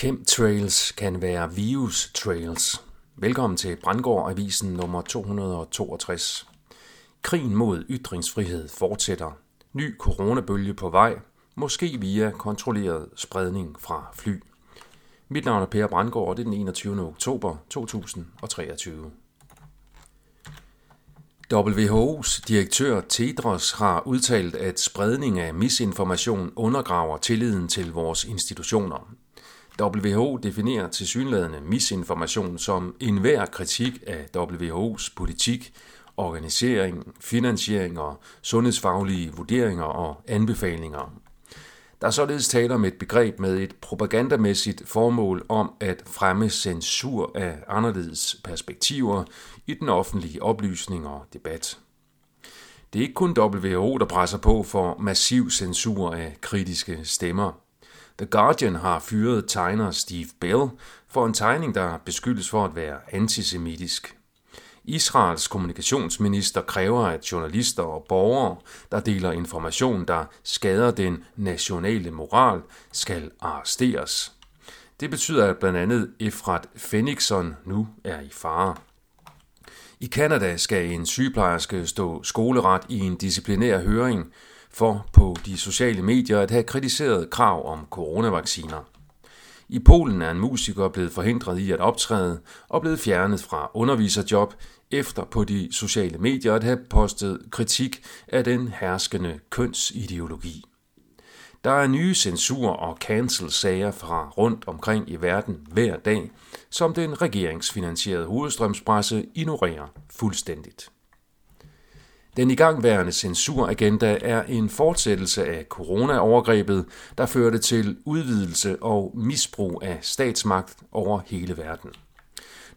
Chemtrails kan være virus trails. Velkommen til Brandgård Avisen nummer 262. Krigen mod ytringsfrihed fortsætter. Ny coronabølge på vej, måske via kontrolleret spredning fra fly. Mit navn er Per Brandgård, og det er den 21. oktober 2023. WHO's direktør Tedros har udtalt, at spredning af misinformation undergraver tilliden til vores institutioner. WHO definerer tilsyneladende misinformation som enhver kritik af WHO's politik, organisering, finansiering og sundhedsfaglige vurderinger og anbefalinger. Der er således tale om et begreb med et propagandamæssigt formål om at fremme censur af anderledes perspektiver i den offentlige oplysning og debat. Det er ikke kun WHO, der presser på for massiv censur af kritiske stemmer. The Guardian har fyret tegner Steve Bell for en tegning, der beskyldes for at være antisemitisk. Israels kommunikationsminister kræver, at journalister og borgere, der deler information, der skader den nationale moral, skal arresteres. Det betyder, at blandt andet Efrat Fenixon nu er i fare. I Kanada skal en sygeplejerske stå skoleret i en disciplinær høring for på de sociale medier at have kritiseret krav om coronavacciner. I Polen er en musiker blevet forhindret i at optræde og blevet fjernet fra underviserjob efter på de sociale medier at have postet kritik af den herskende kønsideologi. Der er nye censur- og cancel-sager fra rundt omkring i verden hver dag, som den regeringsfinansierede hovedstrømspresse ignorerer fuldstændigt. Den igangværende censuragenda er en fortsættelse af coronaovergrebet, der førte til udvidelse og misbrug af statsmagt over hele verden.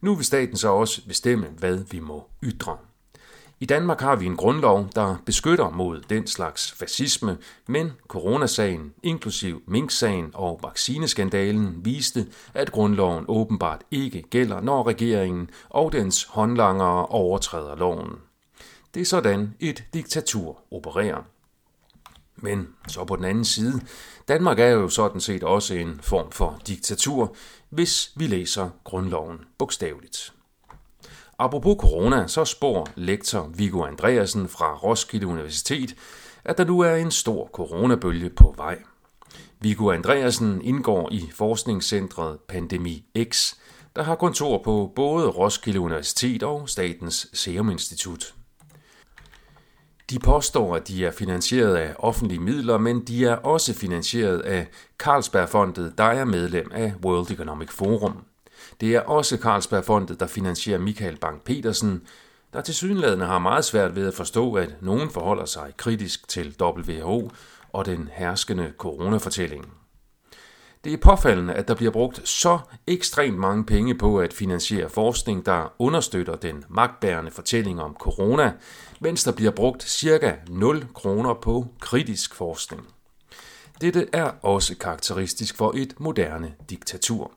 Nu vil staten så også bestemme, hvad vi må ytre. I Danmark har vi en grundlov, der beskytter mod den slags fascisme, men coronasagen, inklusiv Mink-sagen og vaccineskandalen, viste, at grundloven åbenbart ikke gælder, når regeringen og dens håndlangere overtræder loven. Det er sådan, et diktatur opererer. Men så på den anden side, Danmark er jo sådan set også en form for diktatur, hvis vi læser grundloven bogstaveligt. Apropos corona, så spår lektor Viggo Andreasen fra Roskilde Universitet, at der nu er en stor coronabølge på vej. Viggo Andreasen indgår i forskningscentret Pandemi X, der har kontor på både Roskilde Universitet og Statens Serum Institut. De påstår, at de er finansieret af offentlige midler, men de er også finansieret af Carlsbergfondet, der er medlem af World Economic Forum. Det er også Carlsbergfondet, der finansierer Michael Bang-Petersen, der til synlædende har meget svært ved at forstå, at nogen forholder sig kritisk til WHO og den herskende coronafortælling. Det er påfaldende, at der bliver brugt så ekstremt mange penge på at finansiere forskning, der understøtter den magtbærende fortælling om corona, mens der bliver brugt cirka 0 kroner på kritisk forskning. Dette er også karakteristisk for et moderne diktatur.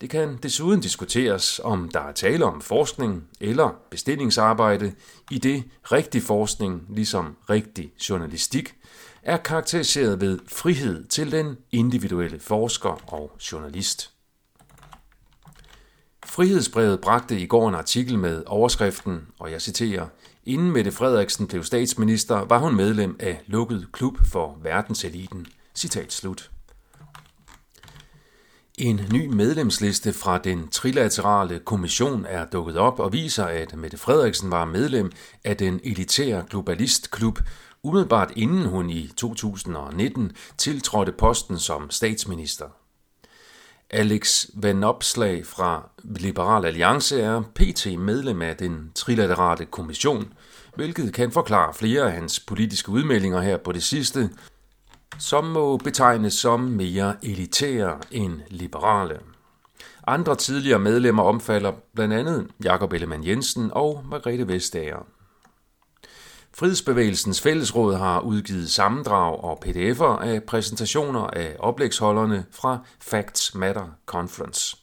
Det kan desuden diskuteres, om der er tale om forskning eller bestillingsarbejde, i det rigtig forskning, ligesom rigtig journalistik, er karakteriseret ved frihed til den individuelle forsker og journalist. Frihedsbrevet bragte i går en artikel med overskriften, og jeg citerer, Inden Mette Frederiksen blev statsminister, var hun medlem af lukket klub for verdenseliten. Citat slut. En ny medlemsliste fra den trilaterale kommission er dukket op og viser, at Mette Frederiksen var medlem af den elitære globalistklub, umiddelbart inden hun i 2019 tiltrådte posten som statsminister. Alex Van Opslag fra Liberal Alliance er pt. medlem af den trilaterale kommission, hvilket kan forklare flere af hans politiske udmeldinger her på det sidste, som må betegnes som mere elitære end liberale. Andre tidligere medlemmer omfatter blandt andet Jakob Ellemann Jensen og Margrethe Vestager. Frihedsbevægelsens Fællesråd har udgivet sammendrag og pdf'er af præsentationer af oplægsholderne fra Facts Matter Conference.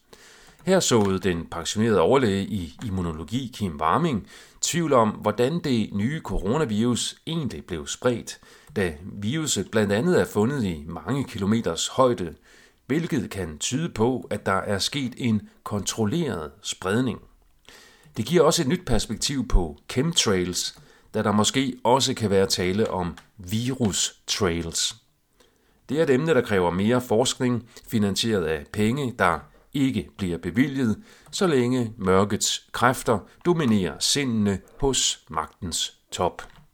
Her såede den pensionerede overlæge i immunologi Kim Warming tvivl om, hvordan det nye coronavirus egentlig blev spredt, da viruset blandt andet er fundet i mange kilometers højde hvilket kan tyde på, at der er sket en kontrolleret spredning. Det giver også et nyt perspektiv på chemtrails, da der måske også kan være tale om virus trails. Det er et emne, der kræver mere forskning, finansieret af penge, der ikke bliver bevilget, så længe mørkets kræfter dominerer sindene hos magtens top.